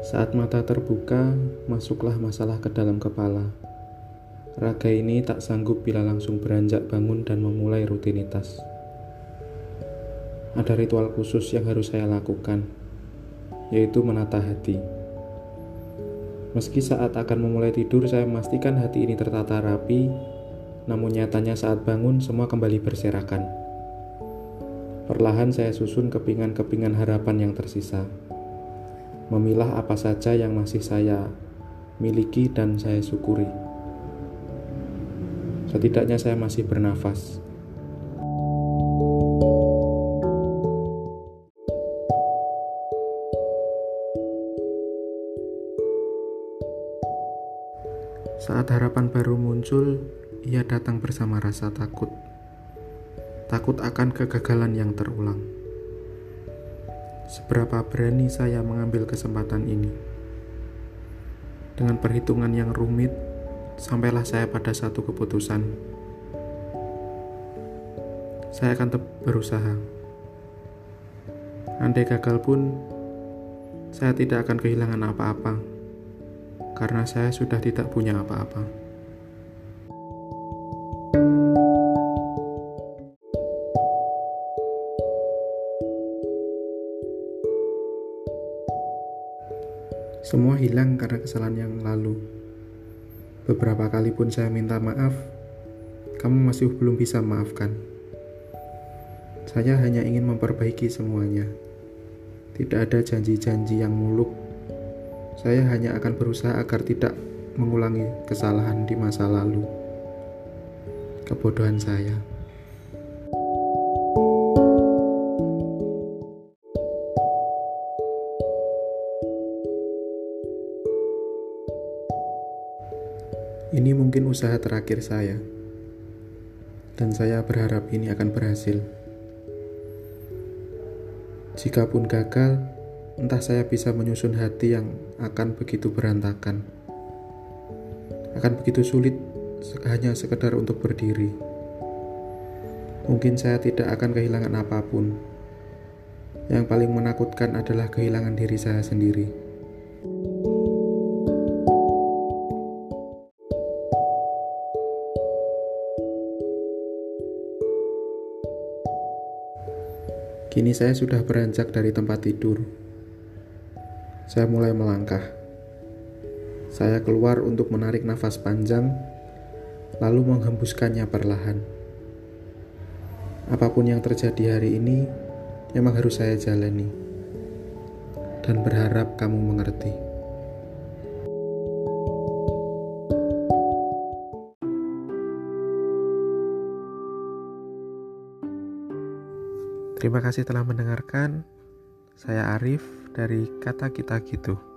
Saat mata terbuka, masuklah masalah ke dalam kepala. Raga ini tak sanggup bila langsung beranjak bangun dan memulai rutinitas. Ada ritual khusus yang harus saya lakukan, yaitu menata hati. Meski saat akan memulai tidur, saya memastikan hati ini tertata rapi, namun nyatanya saat bangun semua kembali berserakan. Perlahan saya susun kepingan-kepingan harapan yang tersisa memilah apa saja yang masih saya miliki dan saya syukuri. Setidaknya saya masih bernafas. Saat harapan baru muncul, ia datang bersama rasa takut. Takut akan kegagalan yang terulang. Seberapa berani saya mengambil kesempatan ini? Dengan perhitungan yang rumit, sampailah saya pada satu keputusan. Saya akan tetap berusaha. Andai gagal pun, saya tidak akan kehilangan apa-apa, karena saya sudah tidak punya apa-apa. Semua hilang karena kesalahan yang lalu. Beberapa kali pun saya minta maaf, kamu masih belum bisa maafkan. Saya hanya ingin memperbaiki semuanya. Tidak ada janji-janji yang muluk. Saya hanya akan berusaha agar tidak mengulangi kesalahan di masa lalu. Kebodohan saya. Ini mungkin usaha terakhir saya, dan saya berharap ini akan berhasil. Jikapun gagal, entah saya bisa menyusun hati yang akan begitu berantakan, akan begitu sulit hanya sekedar untuk berdiri. Mungkin saya tidak akan kehilangan apa pun. Yang paling menakutkan adalah kehilangan diri saya sendiri. Kini saya sudah beranjak dari tempat tidur. Saya mulai melangkah. Saya keluar untuk menarik nafas panjang, lalu menghembuskannya perlahan. Apa pun yang terjadi hari ini, memang harus saya jalani, dan berharap kamu mengerti. Terima kasih telah mendengarkan. Saya Arif dari Kata Kita Gitu.